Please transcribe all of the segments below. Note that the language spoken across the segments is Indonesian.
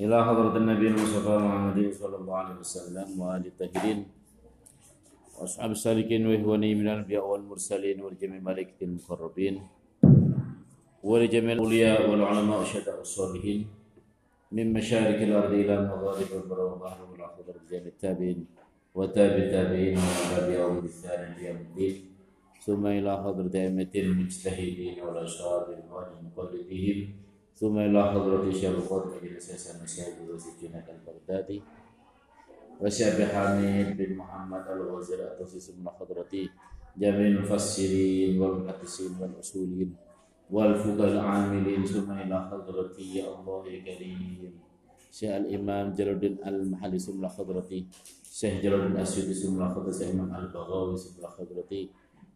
إلى حضرة النبي المصطفى محمد صلى الله عليه وسلم وآل الطاهرين وأصحاب السالكين وإخواني من الأنبياء والمرسلين ولجميع الملائكة المقربين ولجميع الأولياء والعلماء والشهداء والصالحين من مشارق الأرض إلى مغارب البر والبحر والأخضر بجميع التابعين وتابع التابعين وتابعهم بإحسان إلى يوم الدين ثم إلى حضرة أئمة المجتهدين والأشهاد والمقلدين ثم إلى حضرة شيخ القرن مجلس المشاهد وسجنة البغدادي وشاب حميد بن محمد الغزير التوسيس من حضرة جميع المفسرين والمحدثين والأصولين والفقهاء العاملين ثم إلى حضرة يا الله يا كريم شيخ الإمام جلال الدين المحلي ثم حضرة شيخ جلال الدين الأسيوطي ثم حضرة الإمام البغاوي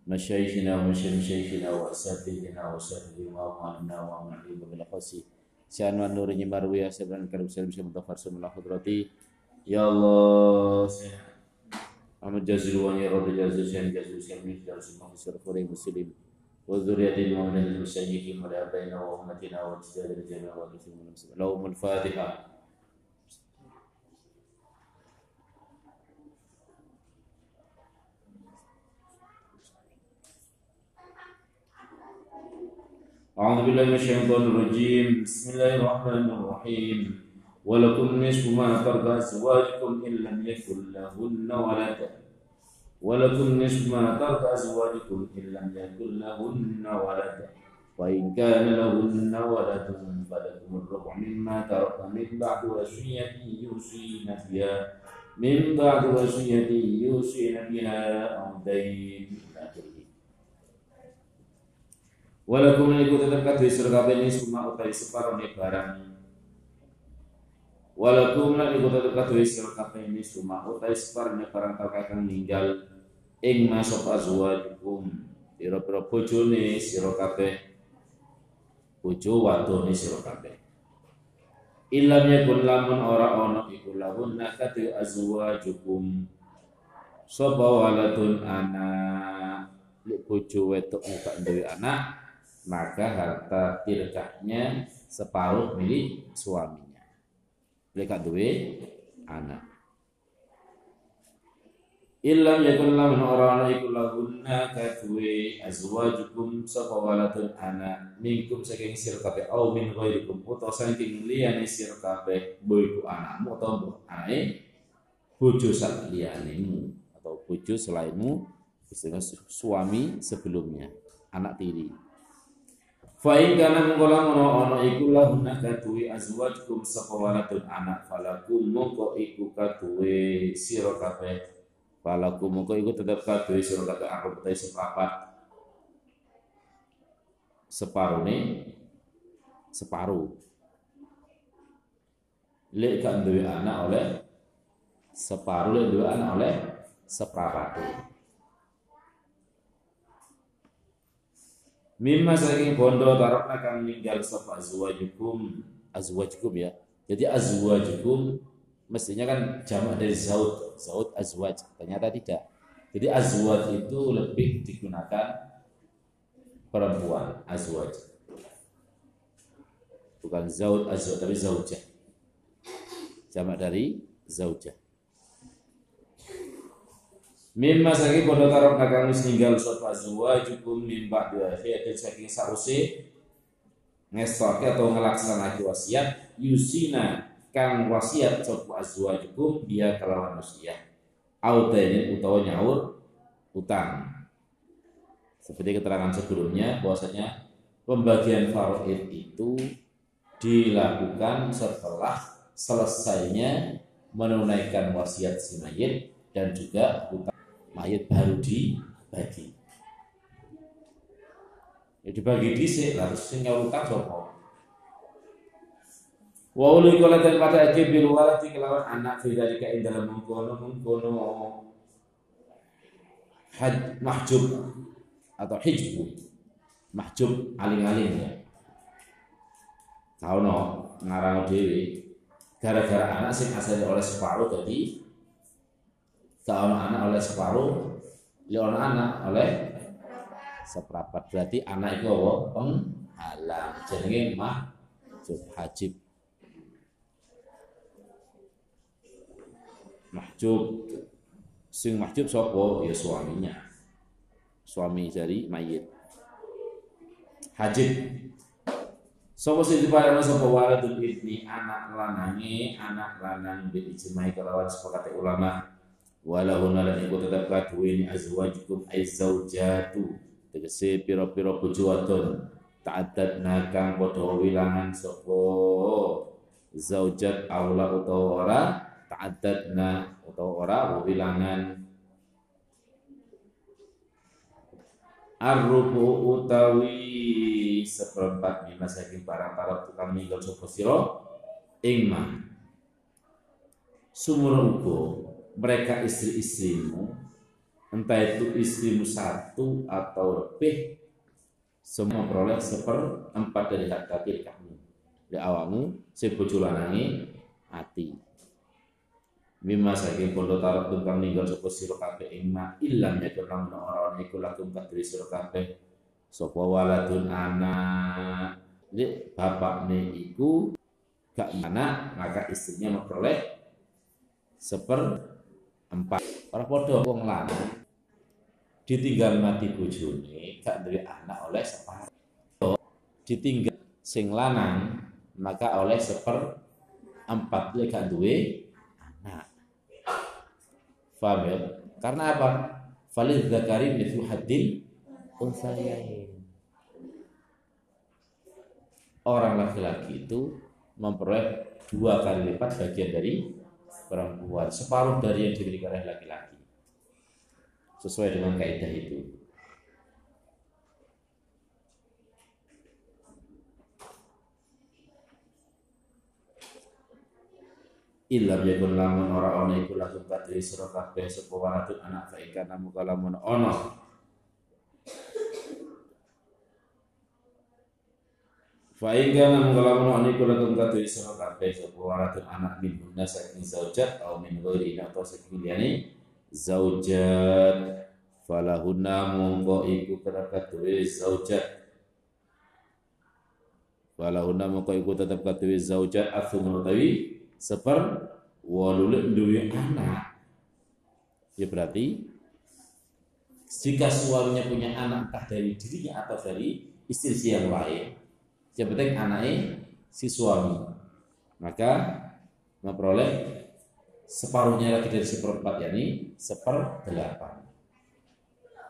مشايخنا ومشايخ مشايخنا وأساتذتنا وأساتذتنا وأموالنا وأمن عليهم سيان نور ويا سبران كرم سلم سلم دفر سلم الله خضرتي يا الله أما جزل يا رب جزل سيان جزل سيان من جزل سيان مصر فري مسلم وذرية المؤمنين المسيحين ولأبينا وأمتنا وأجزال الجميع وأجزال المسلمين لهم الفاتحة أعوذ بالله من الشيطان الرجيم بسم الله الرحمن الرحيم ولكم نصف ما ترك أزواجكم إن لم يكن لهن ولد ولكم نصف ما ترك أزواجكم إن لم يكن لهن ولد وإن كان لهن ولد فلكم الربع مما ترك من بعد وصية يوصين بها من بعد وصية يوصين بها أو دين Iku tetap kadhe sira kabeh suma utawi separone barang. Walaupun lan tetap kadhe sira kabeh suma utawi separone barang kang ninggal. Ing masuk azwajukum. Pira-pira bojone sira kabeh. Bojo wadone sira kabeh. Ilam yakun lamun ora ana iku lahun nakati azwajukum. Sapa waladun anak? Lek gak duwe anak maka harta tirkahnya separuh milik suaminya. Mereka duwe anak. Illam yakun lamun orang iku lahunna kadue azwajukum sapa waladun anak minkum saking sir kabeh au min ghairikum utawa saking liyane sir kabeh boiku anakmu atau mbok anake bojo sak liyanemu atau bojo selainmu istilah suami sebelumnya anak tiri Fa'in kana mengkola ngono ono iku lahun kadue azwajkum sapa waladun anak falakum mongko iku kadue sira kabeh. Falakum mongko iku tetep kadue sira kabeh aku te sepapat. Separone separuh. Lek kan duwe anak oleh separuh lek duwe anak oleh seprapat Mimma saking bondo tarokna kang ninggal sapa azwajukum azwajukum ya. Jadi azwajukum mestinya kan jamak dari zaud, zaud azwaj. Ternyata tidak. Jadi azwaj itu lebih digunakan perempuan azwaj. Bukan zaud azwaj tapi zaujah. Jamak dari zaujah. Mimma saking padha karo kakang wis ninggal sapa azwajukum min ba'di akhiyatin saking sause ngestoke atau ngelaksanake wasiat yusina kang wasiat sapa azwajukum dia kelawan wasiat. Autaini utawa nyaur utang. Seperti keterangan sebelumnya bahwasanya pembagian faraid itu dilakukan setelah selesainya menunaikan wasiat si mayit dan juga utang mayat baru dibagi. Ya dibagi dhisik lalu sing nyawutan sapa? Wa uli kala dan pada aja bil walati kelawan anak fi dalika ing dalam mengkono mengkono had mahjub atau hijbu mahjub aling-aling ya. Tahu no ngarang dewi gara-gara anak sing asal oleh separuh jadi seorang anak oleh separuh, lion anak oleh seperapat. Berarti anak itu apa? Penghalang. Jenenge mah hajib. mahjub sing mahjub sapa ya suaminya suami dari mayit hajib Sopo sing diparani sapa waladul ibni anak lanange anak lanang bil ijma'i kelawan sepakate ulama walahunna lan iku tetep kaduwe azwajukum ay zaujatu tegese pira-pira bojo wadon. Ta'addad nakang padha wilangan sapa? Zaujat aula utawa ora? Ta'addadna utawa ora wilangan? Arrubu utawi seperempat lima saking barang para tukang ninggal sapa sira? Ing sumur mereka istri-istrimu entah itu istrimu satu atau lebih semua peroleh seperempat dari harta kamu. Di awakmu si bojo lanange ati Mimma saking pondo tarot tukang ninggal sapa sira kabeh ing ma illam yakun lamun ora ana iku lakum kadri sira kabeh. Sapa waladun anak. Jadi bapakne iku gak anak maka istrinya memperoleh seper empat orang podo wong lanang ditinggal mati bojone gak duwe anak oleh separuh ditinggal sing lanang maka oleh seper empat gak duwe Faham ya? Karena apa? Falid zakari mithlu haddil unsayain. Orang laki-laki itu memperoleh dua kali lipat bagian dari perempuan, separuh dari yang dimiliki oleh laki-laki. Sesuai dengan kaidah itu. Illa yakun lamun ora ana iku lakum kadri sira kabeh sapa anak fa namu kalamun ana Fa inga namu kalamun ana iku lakum kadri sira kabeh sapa waladun anak min hunna saking zaujat au min ghairi atau saking liyane zaujat. Falahunna mongko iku tetep kadhe zaujat. Falahunna mongko iku tetep kadhe zaujat. Athum utawi seper walulek duwe anak. Ya berarti jika suaminya punya anak entah dari dirinya atau dari istri yang lain yang penting anaknya si suami. Maka memperoleh separuhnya lagi dari seperempat yakni seperdelapan.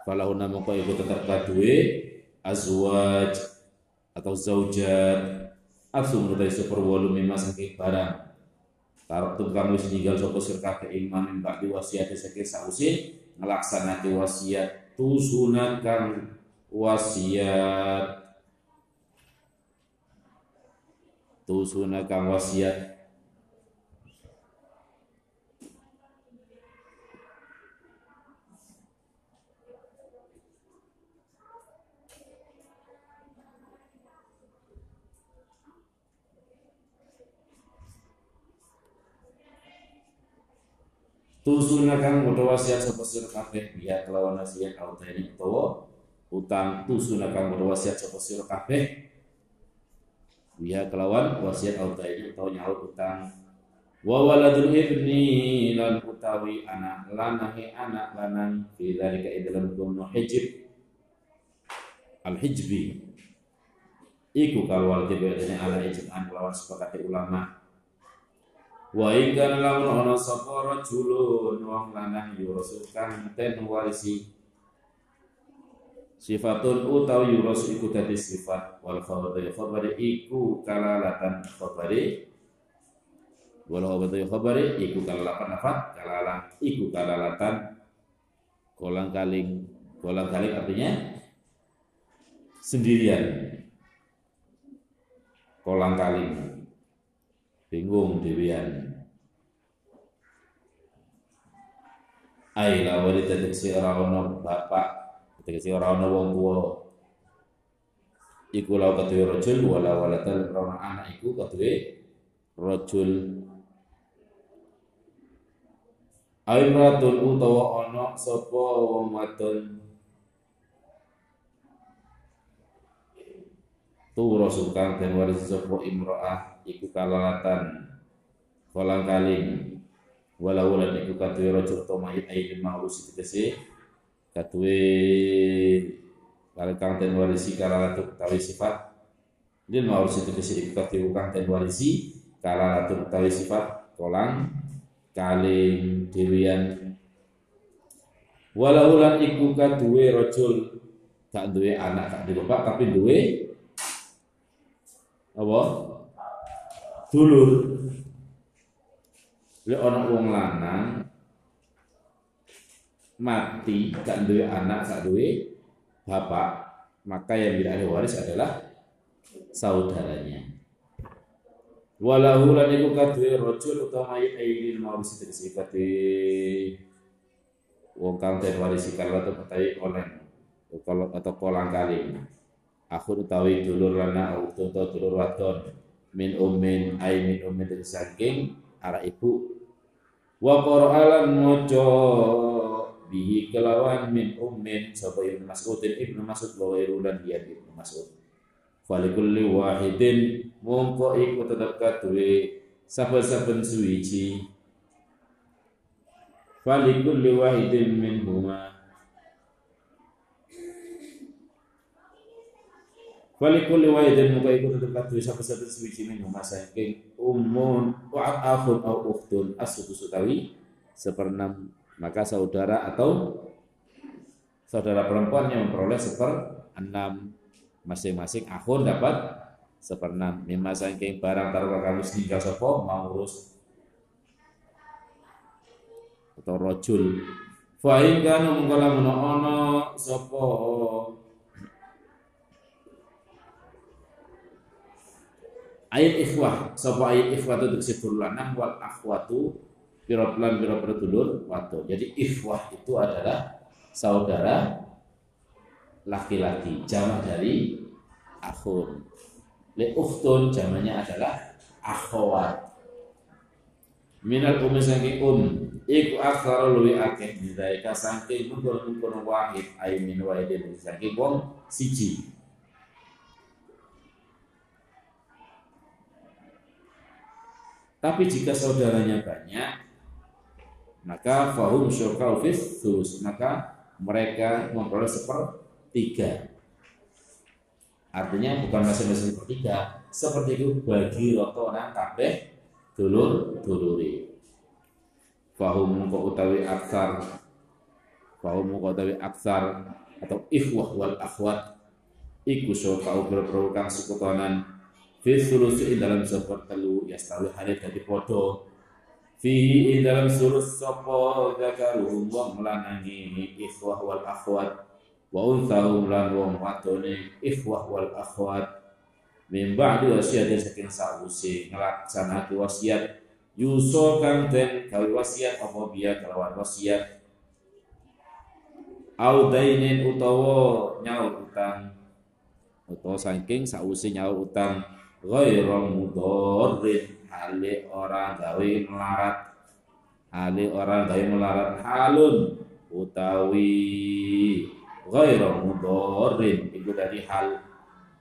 Falahu namu kau ibu tetap kadue azwaj atau zaujat. Asum dari seperwalu memang saking barang. Taratu kamu ninggal sapa sir kabeh ing mamin ba'di wasiat saking sausi ngelaksanake wasiat tu sunat kang wasiat tu sunat kang wasiat. Tusuna kang padha wasiat sapa sira kabeh? Biya kelawan wasiat autani utawa utang tusuna kang padha wasiat sapa sira kabeh biya kelawan wasiat autani utawa nyaut utang. Wa waladul ibni lan utawi anak lanahe anak lanang fi dzalika idlam kunu hijib. Al hijbi iku kalwal tibetene ala ijman kelawan sepakati ulama. Wa ingkang lamun ana sapa rajulun wong lanang yurasul kang ten warisi sifatun utawi yurasu iku dadi sifat wal khabari. Khabari iku kalalatan khabari. Wal khabari khabari iku kalalatan apa kalala iku kalalatan kolang kaling. Kolang kaling artinya sendirian. Kolang kaling. Bingung dewian ai lawali tegese ora ana bapak tegese ora ana wong tuwa. Iku law kadhe rajul wala walatal ora anak iku kadhe rajul. Aimratun utawa ana sapa wong wadon? Tu rasul kang den waris sapa imro'ah iku kalalatan. Kolang kaling. Walau lan iku katuwe rajul to mayit aidin ma'rus katuwe kali kang ten warisi kala latu tawi sifat lil ma'rus tegese iku katuwe kang ten warisi kala latu tawi sifat. Kolang dewian walau lan iku katuwe rajul gak duwe anak gak duwe bapak tapi duwe apa? Dulur. Le ana wong lanang mati gak duwe anak gak duwe bapak maka yang tidak ada waris adalah saudaranya. Walahu lan iku kadhe rajul utawa aidil mawris tegese kate wong kang den warisi kala to oleh kalau atau kolang kali aku utawi dulur lana atau dulur wadon min umin ay min dari saking arah ibu. Wa qur'alan mojo bihi kelawan min umin sapa ibnu mas'udin ibnu mas'ud wa dan dia ibnu mas'ud. Falikulli wahidin mongko iku tetep kaduwe saben-saben suwiji. Falikulli wahidin min huma Walikul dan muka ikut tetap katu sapa satu suci min masa saking umun wa akhun au ukhtun asutu sutawi seperenam maka saudara atau saudara perempuan yang memperoleh seperenam masing-masing akhun dapat seperenam mimma saking barang taruh kamu tinggal sopo mau urus. Atau rojul. Fa in kana mungkala ono sopo ayat ikhwah. Sapa ayat ikhwah itu lanang wal akhwatu pirotlan piro dulur watu jadi ikhwah itu adalah saudara laki-laki jamak dari akhun. Le ukhtun jamaknya adalah akhwat. Minal umi saking um iku akhara luwi akeh midaika saking mungkon-mungkon wahid ay min wahidin saking wong siji. Tapi jika saudaranya banyak, maka fahum syurkau fis tulus, maka mereka memperoleh sepertiga. Artinya bukan masing-masing sepertiga, seperti itu bagi roto orang kabeh dulur duluri. Fahum kau utawi aksar, fahum kau utawi aksar atau ikhwah wal akhwat. Iku syurkau berperukang sekutonan. Fi sulusi dalam sopor telu yastawi halit dadi podo fihi dalam sulus sopo zakaruhum wa melanangi ikhwah wal akhwat wa unthahum lan wong wadone ikhwah wal akhwat. Min ba'di wasiyatin saking sausi ngelaksanake wasiat yuso kang den gawe wasiat apa biya kelawan wasiat. Audainin utawa nyaur utang utawa saking sausi nyaur utang ghairu mudorrin hale orang gawe melarat. Hale orang gawe melarat. Halun utawi ghairu mudorrin itu dari hal.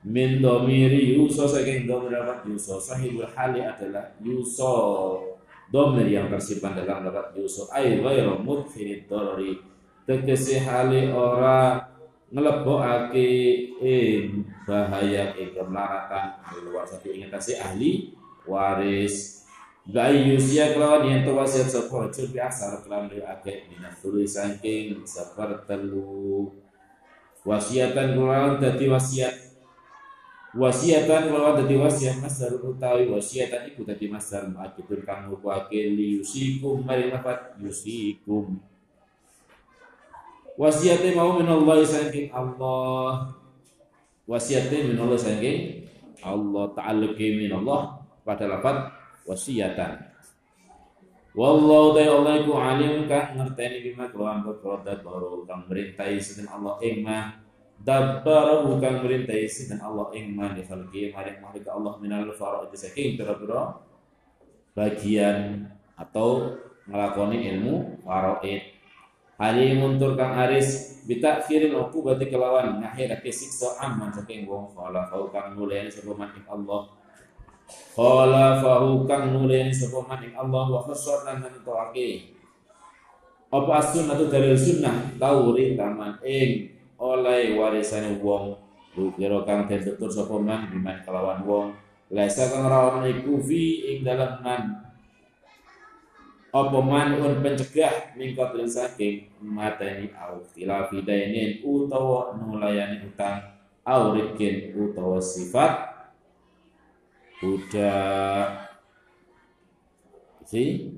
Min domiri yuso saking domir dapat yuso sahibul hali adalah yuso domir yang tersimpan dalam dapat yuso ay ghairu mudkhirid dorori tegesi hali orang ngelebokake ing bahaya ing kemelaratan. Ahli warasati ingin kasih ahli waris. Gai yusia kelawan yang tu wasiat sapa cur biasa kelawan lu akeh minat tulis saking sepertelu wasiatan kelawan dadi wasiat. Wasiatan kelawan dadi wasiat masdar utawi wasiatan iku dadi masdar ma'akibun kang ngukuake li yusikum mari nafat yusikum wasiatnya mau minallah saking Allah. Wasiatnya minallah saking Allah. Ta'alluqi minallah pada lafad wasiatan Wallahu ta'ala Allah iku alim kang ngerteni bima kelawan perkara baru kang merintai sinten Allah ing mah dabbarahu kang merintai sinten Allah ing mah di khalqi maring makhluk Allah minal faraid saking pira-pira bagian atau ngelakoni ilmu faraid. Hari muntur kang aris bita kirim aku berarti kelawan ke siksa aman saking wong kala kau kang mulai sapa Allah fahu kang nuleni sapa man ing Allah wa khassat lan nentoake apa asun atau dalil sunnah? Tauri taman ing oleh warisan wong. Lukiro kang den tutur sapa man biman kelawan wong. Laisa kang ora iku fi ing dalam man. Apa manun pencegah mingkot lan saking mateni au khilafi dainin utawa nulayani utang au rikin utawa sifat budak si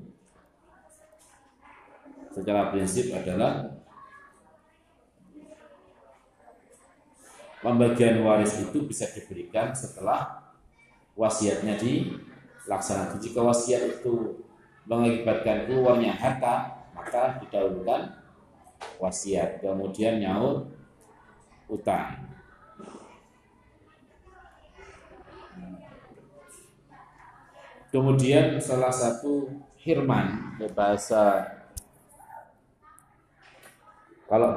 secara prinsip adalah pembagian waris itu bisa diberikan setelah wasiatnya dilaksanakan. Jika wasiat itu mengakibatkan keluarnya harta, maka didahulukan wasiat, kemudian nyaut utang. Kemudian salah satu firman bahasa kalau